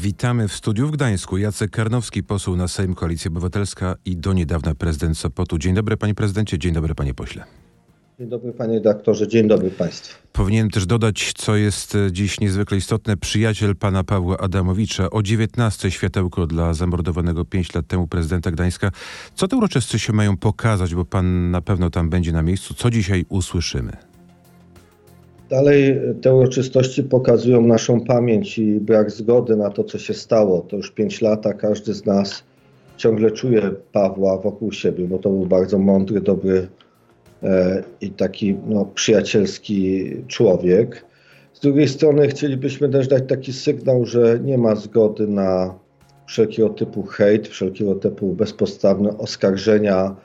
Witamy w studiu w Gdańsku. Jacek Karnowski, poseł na Sejm Koalicja Obywatelska i do niedawna prezydent Sopotu. Dzień dobry panie prezydencie, dzień dobry panie pośle. Dzień dobry panie redaktorze, dzień dobry państwu. Powinienem też dodać, co jest dziś niezwykle istotne, przyjaciel pana Pawła Adamowicza. O 19 światełko dla zamordowanego 5 lat temu prezydenta Gdańska. Co te uroczystości mają pokazać, bo pan na pewno tam będzie na miejscu. Co dzisiaj usłyszymy? Dalej te uroczystości pokazują naszą pamięć i brak zgody na to, co się stało. To już 5 lat, a każdy z nas ciągle czuje Pawła wokół siebie, bo to był bardzo mądry, dobry e, i taki no, przyjacielski człowiek. Z drugiej strony chcielibyśmy też dać taki sygnał, że nie ma zgody na wszelkiego typu hejt, wszelkiego typu bezpodstawne oskarżenia,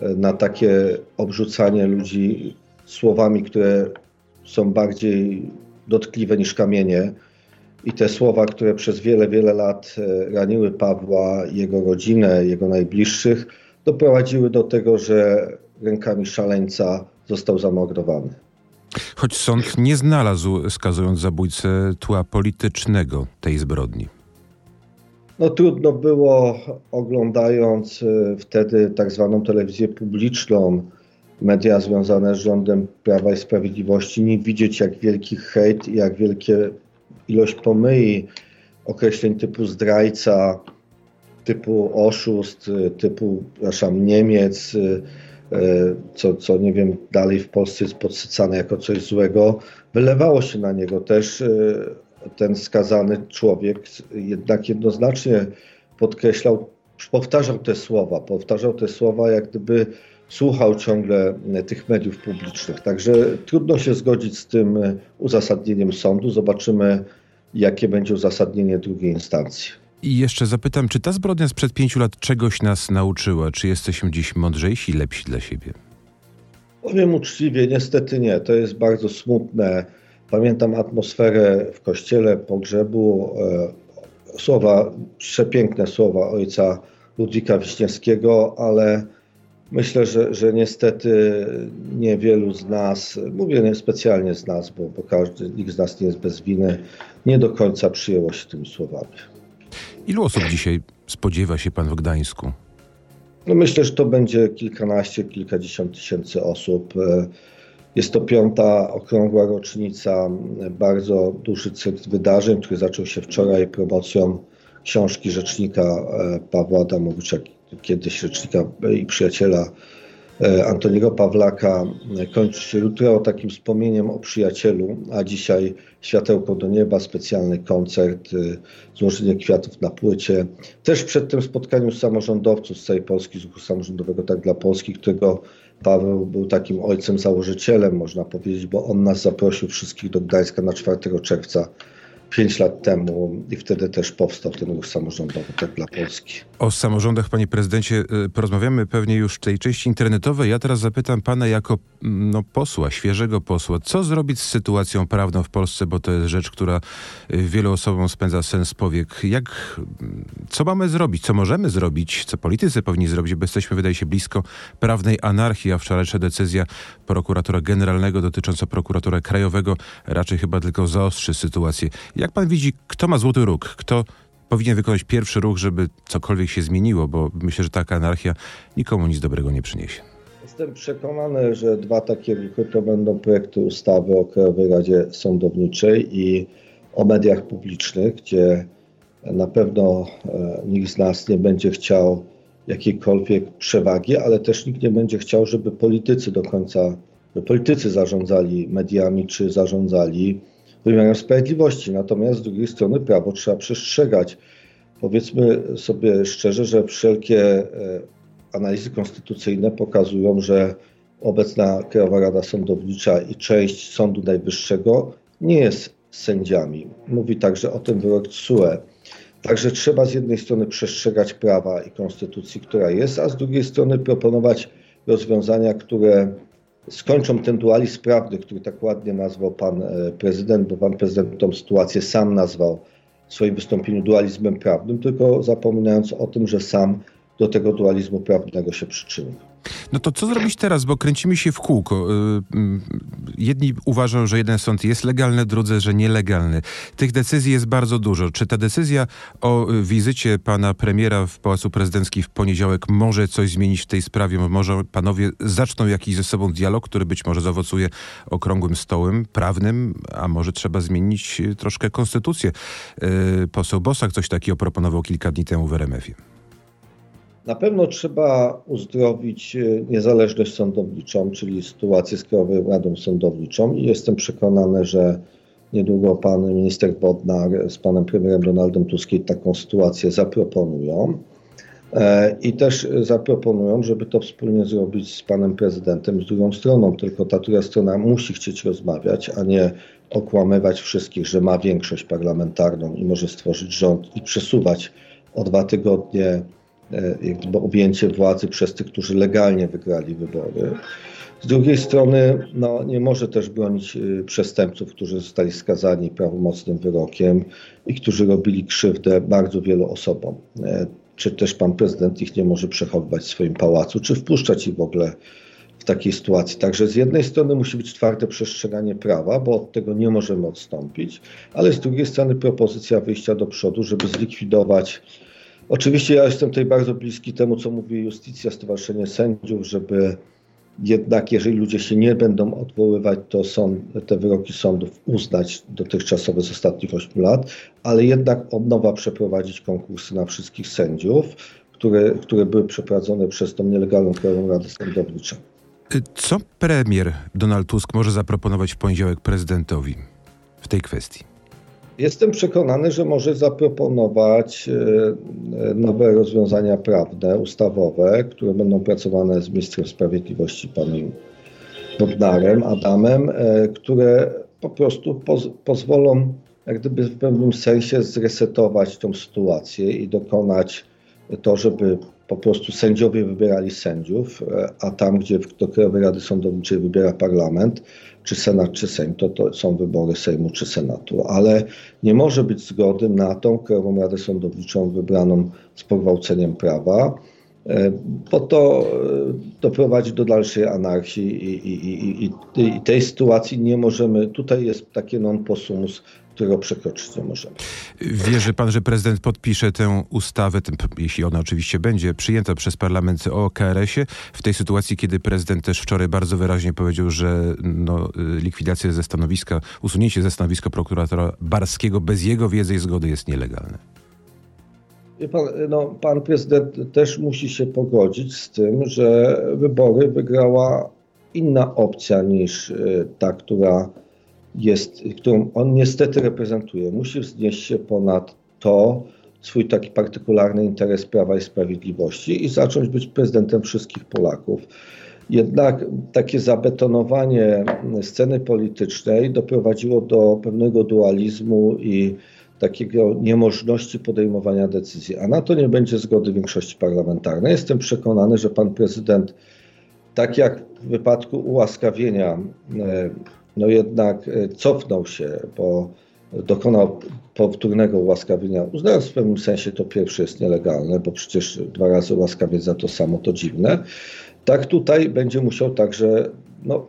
e, na takie obrzucanie ludzi słowami, które są bardziej dotkliwe niż kamienie. I te słowa, które przez wiele, wiele lat e, raniły Pawła, jego rodzinę, jego najbliższych, doprowadziły do tego, że rękami szaleńca został zamordowany. Choć sąd nie znalazł, skazując zabójcę, tła politycznego tej zbrodni. No trudno było, oglądając e, wtedy tak zwaną telewizję publiczną, media związane z rządem Prawa i Sprawiedliwości, nie widzieć jak wielki hejt i jak wielkie ilość pomyli, określeń typu zdrajca, typu oszust, typu, przepraszam, Niemiec, e, co, co nie wiem, dalej w Polsce jest podsycane jako coś złego, wylewało się na niego też ten skazany człowiek, jednak jednoznacznie podkreślał, powtarzał te słowa, powtarzał te słowa jak gdyby słuchał ciągle tych mediów publicznych. Także trudno się zgodzić z tym uzasadnieniem sądu. Zobaczymy, jakie będzie uzasadnienie drugiej instancji. I jeszcze zapytam, czy ta zbrodnia sprzed pięciu lat czegoś nas nauczyła? Czy jesteśmy dziś mądrzejsi i lepsi dla siebie? Powiem uczciwie, niestety nie. To jest bardzo smutne. Pamiętam atmosferę w kościele pogrzebu. E, słowa, przepiękne słowa ojca Ludwika Wiśniewskiego, ale Myślę, że, że niestety niewielu z nas, mówię nie specjalnie z nas, bo, bo każdy, nikt z nas nie jest bez winy, nie do końca przyjęło się tymi słowami. Ilu osób dzisiaj spodziewa się pan w Gdańsku? No myślę, że to będzie kilkanaście, kilkadziesiąt tysięcy osób. Jest to piąta okrągła rocznica, bardzo duży cykl wydarzeń, który zaczął się wczoraj promocją książki rzecznika Pawła Adamowicza kiedyś rzecznika i przyjaciela e, Antoniego Pawlaka e, kończy się jutro takim wspomnieniem o przyjacielu, a dzisiaj Światełko do nieba, specjalny koncert, e, złożenie kwiatów na płycie. Też przed tym spotkaniu samorządowców z całej Polski, z ruchu samorządowego Tak dla Polski, którego Paweł był takim ojcem założycielem, można powiedzieć, bo on nas zaprosił wszystkich do Gdańska na 4 czerwca pięć lat temu i wtedy też powstał ten ruch samorządowy, tak dla Polski. O samorządach, panie prezydencie, y, porozmawiamy pewnie już w tej części internetowej. Ja teraz zapytam pana jako mm, no, posła, świeżego posła, co zrobić z sytuacją prawną w Polsce, bo to jest rzecz, która y, wielu osobom spędza sens powiek. Jak, mm, co mamy zrobić, co możemy zrobić, co politycy powinni zrobić, bo jesteśmy, wydaje się, blisko prawnej anarchii, a wczorajsza decyzja prokuratora generalnego dotycząca prokuratora krajowego raczej chyba tylko zaostrzy sytuację. Jak pan widzi, kto ma złoty róg? Kto powinien wykonać pierwszy ruch, żeby cokolwiek się zmieniło? Bo myślę, że taka anarchia nikomu nic dobrego nie przyniesie. Jestem przekonany, że dwa takie ruchy to będą projekty ustawy o Krajowej Radzie Sądowniczej i o mediach publicznych, gdzie na pewno e, nikt z nas nie będzie chciał jakiejkolwiek przewagi, ale też nikt nie będzie chciał, żeby politycy do końca, politycy zarządzali mediami czy zarządzali wymiarem sprawiedliwości. Natomiast z drugiej strony prawo trzeba przestrzegać. Powiedzmy sobie szczerze, że wszelkie e, analizy konstytucyjne pokazują, że obecna Krajowa Rada Sądownicza i część Sądu Najwyższego nie jest sędziami. Mówi także o tym wyrok TSUE. Także trzeba z jednej strony przestrzegać prawa i konstytucji, która jest, a z drugiej strony proponować rozwiązania, które skończą ten dualizm prawny, który tak ładnie nazwał pan e, prezydent, bo pan prezydent tą sytuację sam nazwał w swoim wystąpieniu dualizmem prawnym, tylko zapominając o tym, że sam do tego dualizmu prawnego się przyczynił. No to co zrobić teraz, bo kręcimy się w kółko. Y, mm, jedni uważają, że jeden sąd jest legalny, drudzy, że nielegalny. Tych decyzji jest bardzo dużo. Czy ta decyzja o wizycie pana premiera w Pałacu Prezydenckim w poniedziałek może coś zmienić w tej sprawie? Może panowie zaczną jakiś ze sobą dialog, który być może zaowocuje okrągłym stołem prawnym, a może trzeba zmienić troszkę konstytucję. Y, poseł Bosak coś takiego proponował kilka dni temu w RMF-ie. Na pewno trzeba uzdrowić e, niezależność sądowniczą, czyli sytuację z Krajową Radą Sądowniczą i jestem przekonany, że niedługo pan minister Bodnar z panem premierem Donaldem Tuskiem taką sytuację zaproponują. E, I też zaproponują, żeby to wspólnie zrobić z panem prezydentem, z drugą stroną. Tylko ta druga strona musi chcieć rozmawiać, a nie okłamywać wszystkich, że ma większość parlamentarną i może stworzyć rząd i przesuwać o dwa tygodnie jakby objęcie władzy przez tych, którzy legalnie wygrali wybory. Z drugiej strony no, nie może też bronić e, przestępców, którzy zostali skazani prawomocnym wyrokiem i którzy robili krzywdę bardzo wielu osobom. E, czy też pan prezydent ich nie może przechowywać w swoim pałacu, czy wpuszczać ich w ogóle w takiej sytuacji. Także z jednej strony musi być twarde przestrzeganie prawa, bo od tego nie możemy odstąpić, ale z drugiej strony propozycja wyjścia do przodu, żeby zlikwidować Oczywiście ja jestem tutaj bardzo bliski temu, co mówi Justicja, Stowarzyszenie Sędziów, żeby jednak, jeżeli ludzie się nie będą odwoływać, to sąd, te wyroki sądów uznać dotychczasowe z ostatnich 8 lat, ale jednak od nowa przeprowadzić konkursy na wszystkich sędziów, które, które były przeprowadzone przez tą nielegalną Krajową Radę Sądowniczą. Co premier Donald Tusk może zaproponować w poniedziałek prezydentowi w tej kwestii? Jestem przekonany, że może zaproponować e, nowe rozwiązania prawne, ustawowe, które będą pracowane z ministrem sprawiedliwości, panem Bodnarem, Adamem, e, które po prostu poz pozwolą jak gdyby w pewnym sensie zresetować tą sytuację i dokonać to, żeby po prostu sędziowie wybierali sędziów, e, a tam, gdzie do Krajowej Rady Sądowniczej wybiera parlament, czy Senat, czy Sejm, to, to są wybory Sejmu czy Senatu, ale nie może być zgody na tą Krajową Radę Sądowniczą wybraną z pogwałceniem prawa, e, bo to e, doprowadzi do dalszej anarchii i, i, i, i, tej sytuacji nie możemy, tutaj jest takie non possumus którego przekroczyć nie możemy. Wierzy pan, że prezydent podpisze tę ustawę, jeśli ona oczywiście będzie przyjęta przez parlament o KRS-ie, w tej sytuacji, kiedy prezydent też wczoraj bardzo wyraźnie powiedział, że no, likwidacja ze stanowiska, usunięcie ze stanowiska prokuratora Barskiego bez jego wiedzy i zgody jest nielegalne? Pan, no, pan prezydent też musi się pogodzić z tym, że wybory wygrała inna opcja niż y, ta, która jest, którą on niestety reprezentuje, musi wznieść się ponad to swój taki partykularny interes Prawa i Sprawiedliwości i zacząć być prezydentem wszystkich Polaków. Jednak takie zabetonowanie sceny politycznej doprowadziło do pewnego dualizmu i takiego niemożności podejmowania decyzji, a na to nie będzie zgody większości parlamentarnej. Jestem przekonany, że pan prezydent, tak jak w wypadku ułaskawienia e, no jednak e, cofnął się, bo dokonał powtórnego ułaskawienia, uznając w pewnym sensie to pierwsze jest nielegalne, bo przecież dwa razy łaskawiec za to samo to dziwne. Tak tutaj będzie musiał także no,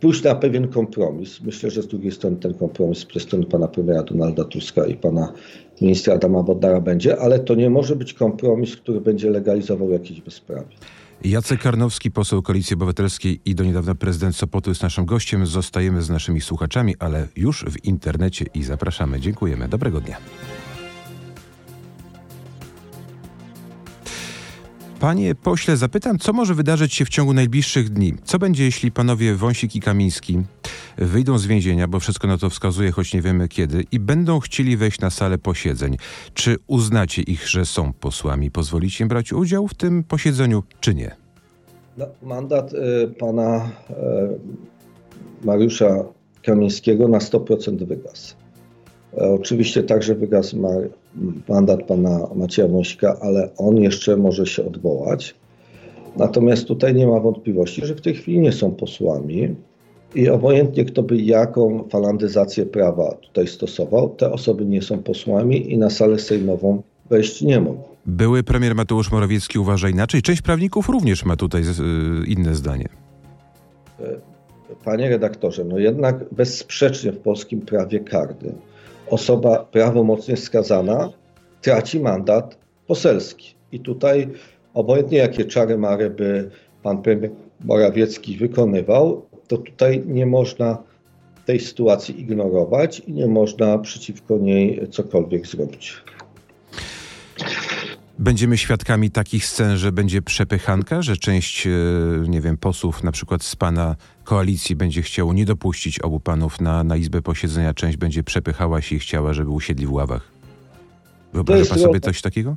pójść na pewien kompromis. Myślę, że z drugiej strony ten kompromis ze strony pana premiera Donalda Tuska i pana ministra Adama Bodnara będzie, ale to nie może być kompromis, który będzie legalizował jakieś bezprawie. Jacek Karnowski, poseł Koalicji Obywatelskiej i do niedawna prezydent Sopotu jest naszym gościem. Zostajemy z naszymi słuchaczami, ale już w internecie i zapraszamy. Dziękujemy. Dobrego dnia. Panie pośle, zapytam, co może wydarzyć się w ciągu najbliższych dni? Co będzie, jeśli panowie Wąsik i Kamiński wyjdą z więzienia, bo wszystko na to wskazuje, choć nie wiemy kiedy, i będą chcieli wejść na salę posiedzeń? Czy uznacie ich, że są posłami? Pozwolicie im brać udział w tym posiedzeniu, czy nie? No, mandat y, pana y, Mariusza Kamińskiego na 100% wygasł. E, oczywiście także wygasł ma, mandat pana Macieja Wąsika, ale on jeszcze może się odwołać. Natomiast tutaj nie ma wątpliwości, że w tej chwili nie są posłami i obojętnie kto by jaką falandyzację prawa tutaj stosował, te osoby nie są posłami i na salę sejmową wejść nie mogą. Były premier Mateusz Morawiecki uważa inaczej. Część prawników również ma tutaj inne zdanie. Panie redaktorze, no jednak bezsprzecznie w polskim prawie karnym osoba prawomocnie skazana traci mandat poselski. I tutaj obojętnie jakie czary mary by pan premier Morawiecki wykonywał, to tutaj nie można tej sytuacji ignorować i nie można przeciwko niej cokolwiek zrobić. Będziemy świadkami takich scen, że będzie przepychanka, że część, e, nie wiem, posłów na przykład z pana koalicji będzie chciało nie dopuścić obu panów na, na izbę posiedzenia, część będzie przepychała się i chciała, żeby usiedli w ławach. Wyobraża pan sobie coś takiego?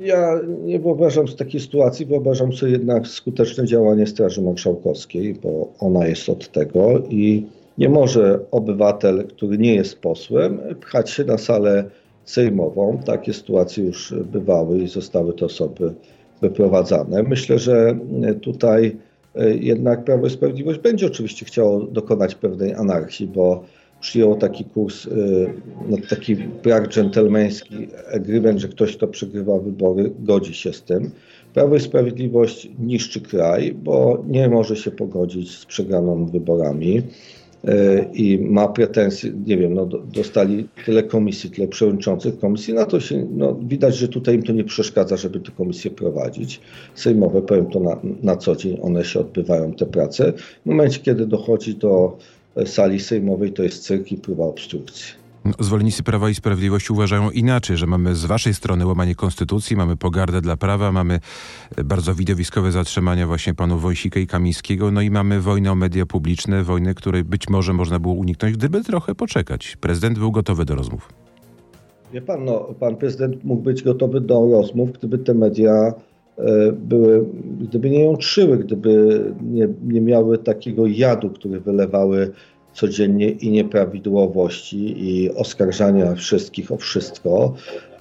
Ja nie wyobrażam sobie takiej sytuacji, wyobrażam sobie jednak skuteczne działanie Straży Marszałkowskiej, bo ona jest od tego i nie może obywatel, który nie jest posłem, pchać się na salę sejmową. Takie sytuacje już bywały i zostały te osoby wyprowadzane. Myślę, że tutaj e, jednak Prawo i Sprawiedliwość będzie oczywiście chciało dokonać pewnej anarchii, bo przyjął taki kurs, e, no, taki brak dżentelmeński agreement, że ktoś, kto przegrywa wybory, godzi się z tym. Prawo i Sprawiedliwość niszczy kraj, bo nie może się pogodzić z przegraną wyborami. E, i ma pretensje, nie wiem, no, dostali tyle komisji, tyle przewodniczących komisji, na to się, no, widać, że tutaj im to nie przeszkadza, żeby te komisje prowadzić. Sejmowe, powiem to na, na co dzień, one się odbywają, te prace. W momencie, kiedy dochodzi do sali sejmowej, to jest cyrk i próba obstrukcji. No, zwolennicy Prawa i Sprawiedliwości uważają inaczej, że mamy z waszej strony łamanie konstytucji, mamy pogardę dla prawa, mamy e, bardzo widowiskowe zatrzymania właśnie panów Wojsika i Kamińskiego, no i mamy wojnę o media publiczne, wojnę, której być może można było uniknąć, gdyby trochę poczekać. Prezydent był gotowy do rozmów. Wie pan, no, pan prezydent mógł być gotowy do rozmów, gdyby te media były, gdyby nie jątrzyły, gdyby nie, nie miały takiego jadu, który wylewały codziennie i nieprawidłowości i oskarżania wszystkich o wszystko.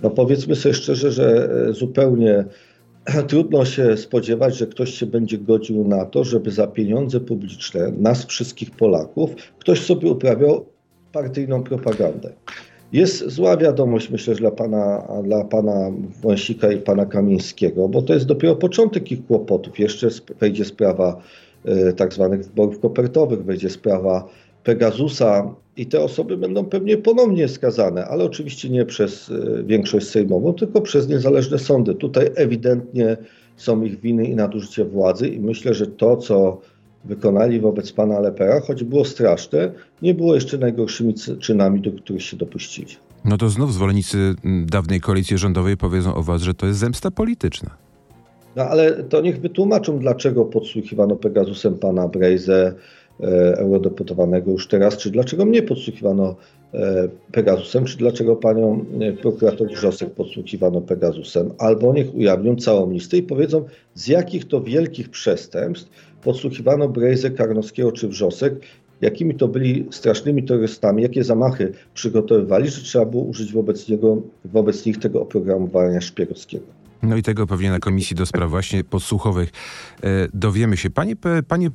No powiedzmy sobie szczerze, że e, zupełnie trudno się spodziewać, że ktoś się będzie godził na to, żeby za pieniądze publiczne nas wszystkich Polaków ktoś sobie uprawiał partyjną propagandę. Jest zła wiadomość, myślę, że dla pana, dla pana Wąsika i pana Kamińskiego, bo to jest dopiero początek ich kłopotów. Jeszcze wejdzie sprawa y, tak zwanych wyborów kopertowych, wejdzie sprawa Pegasusa i te osoby będą pewnie ponownie skazane, ale oczywiście nie przez e, większość sejmową, tylko przez niezależne sądy. Tutaj ewidentnie są ich winy i nadużycie władzy i myślę, że to, co wykonali wobec pana Lepera, choć było straszne, nie było jeszcze najgorszymi czynami, do których się dopuścili. No to znów zwolennicy dawnej koalicji rządowej powiedzą o was, że to jest zemsta polityczna. No ale to niech wytłumaczą, dlaczego podsłuchiwano Pegasusem pana Brejze, E, eurodeputowanego już teraz, czy dlaczego mnie podsłuchiwano e, Pegasusem, czy dlaczego panią e, prokurator Wrzosek podsłuchiwano Pegasusem, albo niech ujawnią całą listę i powiedzą, z jakich to wielkich przestępstw podsłuchiwano Brejzę, Karnowskiego czy Wrzosek, jakimi to byli strasznymi terrorystami, jakie zamachy przygotowywali, że trzeba było użyć wobec, niego, wobec nich tego oprogramowania szpiegowskiego. No i tego pewnie na Komisji do Spraw właśnie podsłuchowych e, dowiemy się. Panie, panie,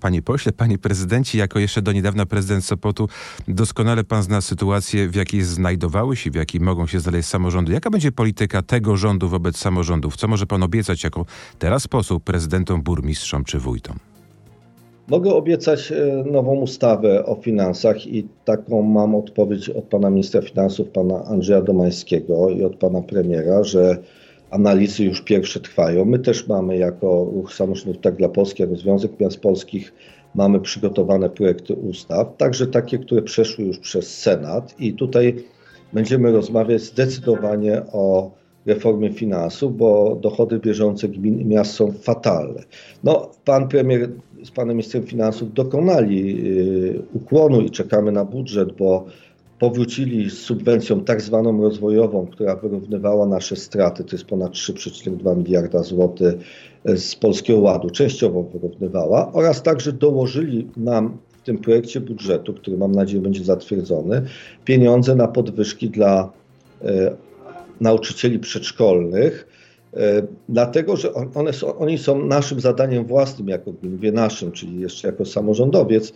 panie pośle, panie prezydencie, jako jeszcze do niedawna prezydent Sopotu, doskonale pan zna sytuację, w jakiej znajdowały się, w jakiej mogą się znaleźć samorządy. Jaka będzie polityka tego rządu wobec samorządów? Co może pan obiecać jako teraz poseł prezydentom, burmistrzom czy wójtom? Mogę obiecać e, nową ustawę o finansach i taką mam odpowiedź od pana ministra finansów, pana Andrzeja Domańskiego i od pana premiera, że analizy już pierwsze trwają. My też mamy jako Ruch Samorządów Tak dla Polski, jako Związek Miast Polskich mamy przygotowane projekty ustaw, także takie, które przeszły już przez Senat i tutaj będziemy rozmawiać zdecydowanie o reformie finansów, bo dochody bieżące gmin i miast są fatalne. No, pan premier z panem ministrem finansów dokonali yy, ukłonu i czekamy na budżet, bo powrócili z subwencją tak zwaną rozwojową, która wyrównywała nasze straty, to jest ponad 3,2 miliarda złotych e, z Polskiego Ładu, częściowo wyrównywała oraz także dołożyli nam w tym projekcie budżetu, który mam nadzieję będzie zatwierdzony, pieniądze na podwyżki dla e, nauczycieli przedszkolnych, e, Dlatego, że one są, oni są naszym zadaniem własnym, jako mówię naszym, czyli jeszcze jako samorządowiec.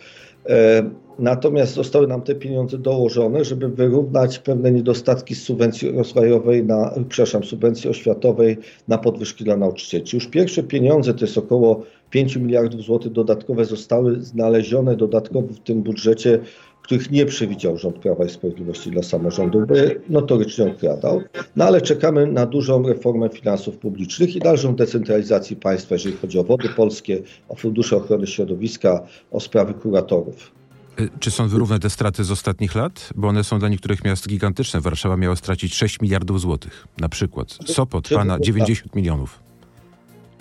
Natomiast zostały nam te pieniądze dołożone, żeby wyrównać pewne niedostatki z subwencji rozwojowej na, przepraszam, subwencji oświatowej na podwyżki dla nauczycieli. Już pierwsze pieniądze, to jest około 5 miliardów złotych dodatkowe, zostały znalezione dodatkowo w tym budżecie których nie przewidział rząd Prawa i Sprawiedliwości dla samorządów, bo notorycznie okradał. No ale czekamy na dużą reformę finansów publicznych i dalszą decentralizację państwa, jeżeli chodzi o wody polskie, o fundusze ochrony środowiska, o sprawy kuratorów. Y, czy są wyrówne te straty z ostatnich lat? Bo one są dla niektórych miast gigantyczne. Warszawa miała stracić 6 miliardów złotych, na przykład. Sopot, pana 90 milionów.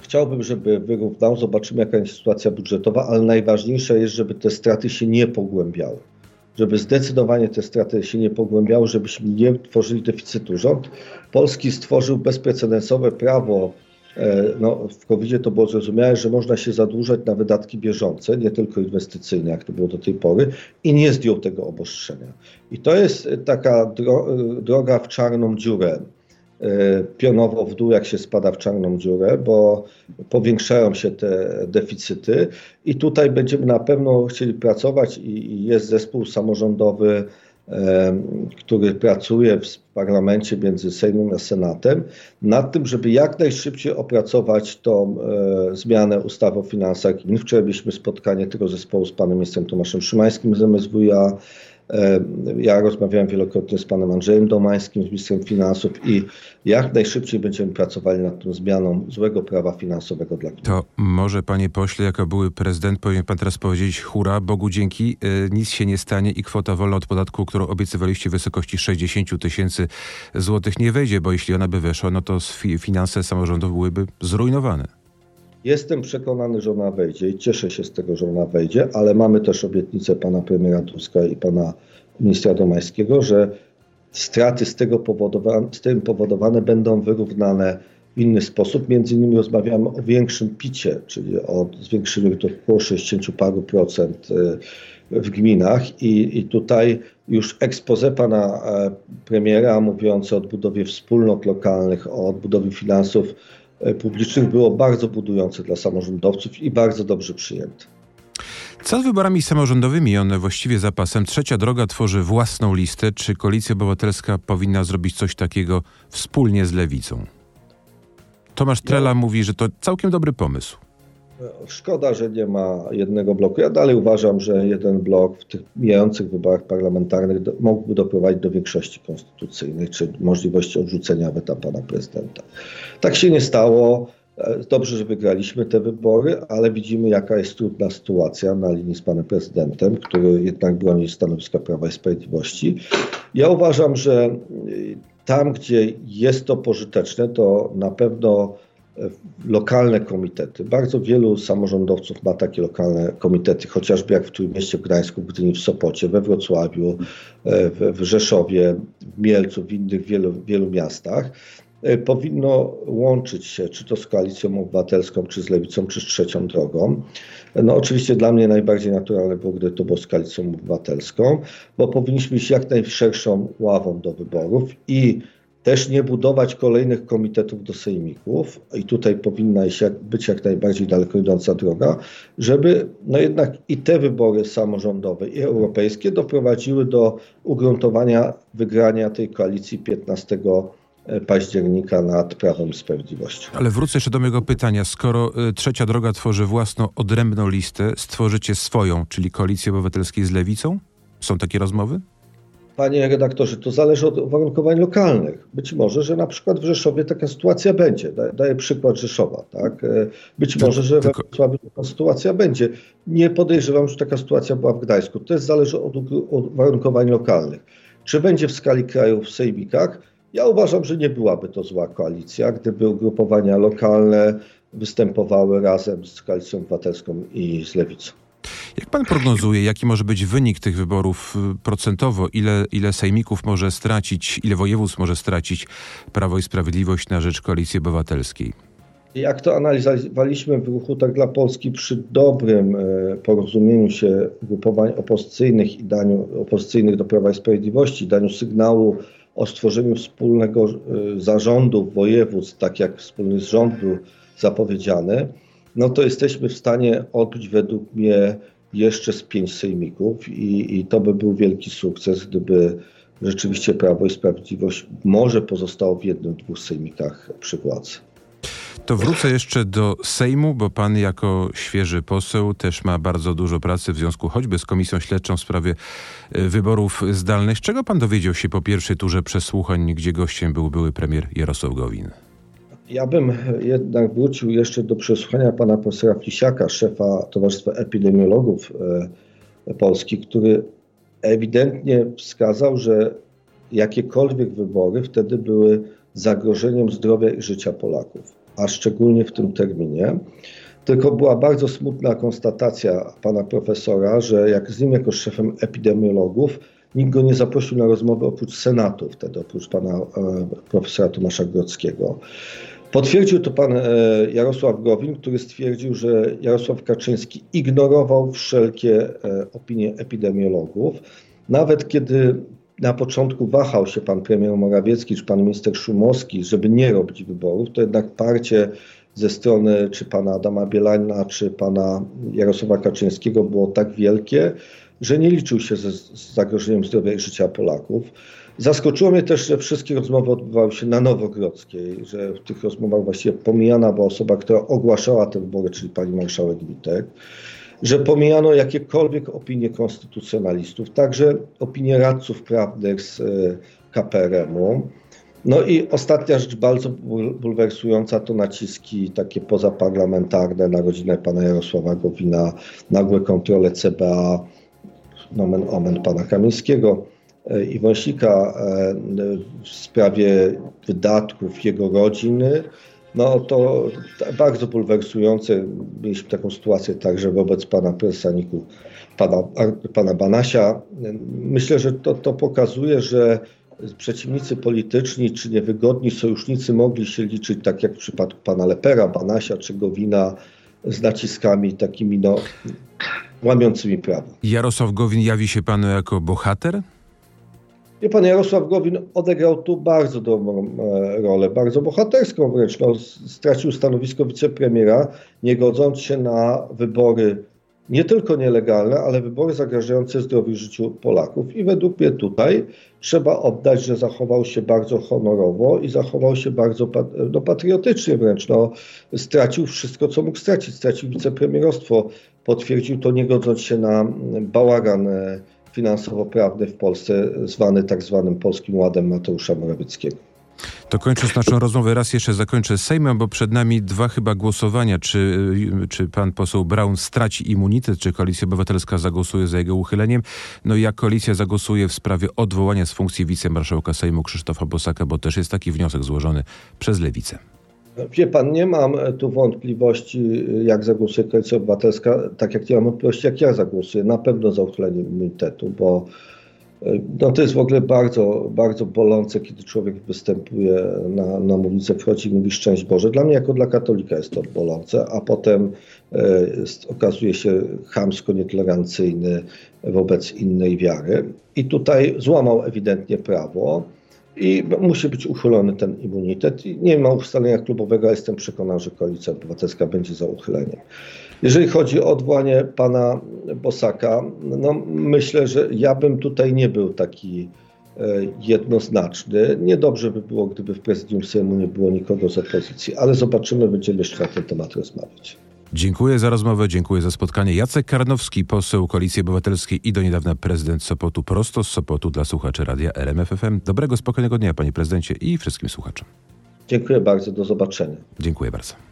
Chciałbym, żeby wyrównał. Zobaczymy, jaka jest sytuacja budżetowa, ale najważniejsze jest, żeby te straty się nie pogłębiały żeby zdecydowanie te straty się nie pogłębiały, żebyśmy nie tworzyli deficytu. Rząd polski stworzył bezprecedensowe prawo. E, no, w covid to było zrozumiałe, że można się zadłużać na wydatki bieżące, nie tylko inwestycyjne, jak to było do tej pory, i nie zdjął tego obostrzenia. I to jest taka dro droga w czarną dziurę E, pionowo w dół, jak się spada w czarną dziurę, bo powiększają się te deficyty i tutaj będziemy na pewno chcieli pracować i jest zespół samorządowy, e, który pracuje w parlamencie między Sejmem a Senatem, nad tym, żeby jak najszybciej opracować tą e, zmianę ustawy o finansach gmin. Wczoraj mieliśmy spotkanie tego zespołu z panem ministrem Tomaszem Szymańskim z MSWiA, E, ja rozmawiałem wielokrotnie z panem Andrzejem Domańskim, z ministrem finansów i jak najszybciej będziemy pracowali nad tą zmianą złego prawa finansowego dla gmin. To może panie pośle, jako były prezydent, powinien pan teraz powiedzieć hura, Bogu dzięki, e, nic się nie stanie i kwota wolna od podatku, którą obiecywaliście w wysokości 60 tysięcy złotych nie wejdzie, bo jeśli ona by weszła, no to finanse samorządów byłyby zrujnowane. Jestem przekonany, że ona wejdzie i cieszę się z tego, że ona wejdzie, ale mamy też obietnicę pana premiera Tuska i pana ministra Domańskiego, że straty z, tego z tym powodowane będą wyrównane w inny sposób. Między innymi rozmawiamy o większym picie, czyli o zwiększeniu do około 60 paru procent e, w gminach i, i tutaj już expose pana e, premiera mówiące o odbudowie wspólnot lokalnych, o odbudowie finansów publicznych było bardzo budujące dla samorządowców i bardzo dobrze przyjęte. Co z wyborami samorządowymi? One właściwie zapasem. Trzecia droga tworzy własną listę. Czy Koalicja Obywatelska powinna zrobić coś takiego wspólnie z Lewicą? Tomasz Trela no. mówi, że to całkiem dobry pomysł. Szkoda, że nie ma jednego bloku. Ja dalej uważam, że jeden blok w tych mijających wyborach parlamentarnych do, mógłby doprowadzić do większości konstytucyjnej, czy możliwości odrzucenia weta pana prezydenta. Tak się nie stało. E, dobrze, że wygraliśmy te wybory, ale widzimy, jaka jest trudna sytuacja na linii z panem prezydentem, który jednak broni stanowiska Prawa i Sprawiedliwości. Ja uważam, że tam, gdzie jest to pożyteczne, to na pewno lokalne komitety. Bardzo wielu samorządowców ma takie lokalne komitety, chociażby jak w Trójmieście, w Gdańsku, Gdyni, w Sopocie, we Wrocławiu, e, w, Rzeszowie, w Mielcu, w innych wielu, wielu miastach. E, powinno łączyć się, czy to z Koalicją Obywatelską, czy z Lewicą, czy z Trzecią Drogą. No oczywiście dla mnie najbardziej naturalne było, gdy to było z Koalicją Obywatelską, bo powinniśmy iść jak najszerszą ławą do wyborów i też nie budować kolejnych komitetów do sejmików i tutaj powinna być jak najbardziej daleko idąca droga, żeby no jednak i te wybory samorządowe i europejskie doprowadziły do ugruntowania wygrania tej koalicji 15 października nad Prawem i Sprawiedliwością. Ale wrócę jeszcze do mojego pytania. Skoro y, Trzecia Droga tworzy własną, odrębną listę, stworzycie swoją, czyli Koalicję Obywatelskiej z Lewicą? Są takie rozmowy? Panie redaktorze, to zależy od uwarunkowań lokalnych. Być może, że na przykład w Rzeszowie taka sytuacja będzie. Daję przykład Rzeszowa. Tak? E, być to, może, że w Wrocławiu taka sytuacja będzie. Nie podejrzewam, że taka sytuacja była w Gdańsku. To też zależy od, od uwarunkowań lokalnych. Czy będzie w skali kraju w sejmikach? Ja uważam, że nie byłaby to zła koalicja, gdyby ugrupowania lokalne występowały razem z Koalicją Obywatelską i z Lewicą. Jak pan prognozuje, jaki może być wynik tych wyborów y, procentowo? Ile, ile sejmików może stracić, ile województw może stracić Prawo i Sprawiedliwość na rzecz Koalicji Obywatelskiej? Jak to analizowaliśmy w ruchu tak dla Polski przy dobrym e, porozumieniu się grupowań opozycyjnych i daniu opozycyjnych do Prawa i Sprawiedliwości, daniu sygnału o stworzeniu wspólnego y, zarządu województw, tak jak wspólny rząd był zapowiedziany, no to jesteśmy w stanie odbyć według mnie jeszcze z pięć sejmików i, i to by był wielki sukces, gdyby rzeczywiście Prawo i Sprawiedliwość może pozostało w jednym, dwóch sejmikach przy władzy. To wrócę jeszcze do Sejmu, bo pan jako świeży poseł też ma bardzo dużo pracy w związku choćby z Komisją Śledczą w sprawie e, wyborów zdalnych. Czego pan dowiedział się po pierwszej turze przesłuchań, gdzie gościem był były premier Jarosław Gowin? Ja bym jednak wrócił jeszcze do przesłuchania pana profesora Flisiaka, szefa Towarzystwa Epidemiologów e, Polski, który ewidentnie wskazał, że jakiekolwiek wybory wtedy były zagrożeniem zdrowia i życia Polaków a szczególnie w tym terminie. Tylko była bardzo smutna konstatacja pana profesora, że jak z nim jako szefem epidemiologów nikt go nie zaprosił na rozmowę oprócz Senatu wtedy, oprócz pana e, profesora Tomasza Grodzkiego. Potwierdził to pan e, Jarosław Gowin, który stwierdził, że Jarosław Kaczyński ignorował wszelkie e, opinie epidemiologów. Nawet kiedy na początku wahał się pan premier Morawiecki czy pan minister Szumowski, żeby nie robić wyborów, to jednak parcie ze strony czy pana Adama Bielana, czy pana Jarosława Kaczyńskiego było tak wielkie, że nie liczył się z zagrożeniem zdrowia i życia Polaków. Zaskoczyło mnie też, że wszystkie rozmowy odbywały się na Nowogrodzkiej, że w tych rozmowach właściwie pomijana była osoba, która ogłaszała te wybory, czyli pani marszałek Witek że pomijano jakiekolwiek opinie konstytucjonalistów, także opinie radców prawnych z e, KPRM-u. No i ostatnia rzecz bardzo bulwersująca to naciski takie pozaparlamentarne na rodzinę pana Jarosława Gowina, nagłe kontrole CBA, nomen omen pana Kamińskiego i Wąsika e, w sprawie wydatków jego rodziny no to bardzo bulwersujące. Mieliśmy taką sytuację także wobec pana prezesa Niku, pana, pana Banasia. Myślę, że to, to pokazuje, że przeciwnicy polityczni czy niewygodni sojusznicy mogli się liczyć, tak jak w przypadku pana Lepera, Banasia czy Gowina, z naciskami takimi no, łamiącymi prawo. Jarosław Gowin jawi się panu jako bohater? Wie pan, Jarosław Gowin odegrał tu bardzo dobrą e, rolę, bardzo bohaterską wręcz. No, stracił stanowisko wicepremiera, nie godząc się na wybory nie tylko nielegalne, ale wybory zagrażające zdrowiu i życiu Polaków. I według mnie tutaj trzeba oddać, że zachował się bardzo honorowo i zachował się bardzo no, patriotycznie wręcz. No, stracił wszystko, co mógł stracić. Stracił wicepremierostwo. Potwierdził to, nie godząc się na bałagan e, finansowo-prawny w Polsce, zwany tak zwanym Polskim Ładem Mateusza Morawieckiego. To kończąc naszą rozmowę, raz jeszcze zakończę Sejmem, bo przed nami dwa chyba głosowania. Czy, czy pan poseł Braun straci immunitet, czy Koalicja Obywatelska zagłosuje za jego uchyleniem? No i jak koalicja zagłosuje w sprawie odwołania z funkcji wicemarszałka Sejmu Krzysztofa Bosaka, bo też jest taki wniosek złożony przez Lewicę. Wie pan, nie mam tu wątpliwości, jak zagłosuje Koalicja Obywatelska, tak jak nie mam wątpliwości, jak ja zagłosuję. Na pewno za uchyleniem immunitetu, bo no to jest w ogóle bardzo, bardzo bolące, kiedy człowiek występuje na, na mównicę, wchodzi i mówi szczęść Boże. Dla mnie jako dla katolika jest to bolące, a potem e, okazuje się chamsko nietolerancyjny wobec innej wiary. I tutaj złamał ewidentnie prawo i musi być uchylony ten immunitet. I nie ma ustalenia klubowego, jestem przekonany, że Koalicja Obywatelska będzie za uchyleniem. Jeżeli chodzi o odwołanie pana Bosaka, no myślę, że ja bym tutaj nie był taki e, jednoznaczny. Niedobrze by było, gdyby w prezydium Sejmu nie było nikogo z opozycji, ale zobaczymy, będziemy jeszcze na ten temat rozmawiać. Dziękuję za rozmowę, dziękuję za spotkanie. Jacek Karnowski, poseł Koalicji Obywatelskiej i do niedawna prezydent Sopotu, prosto z Sopotu dla słuchaczy radia RMFFM. Dobrego, spokojnego dnia, panie prezydencie i wszystkim słuchaczom. Dziękuję bardzo, do zobaczenia. Dziękuję bardzo.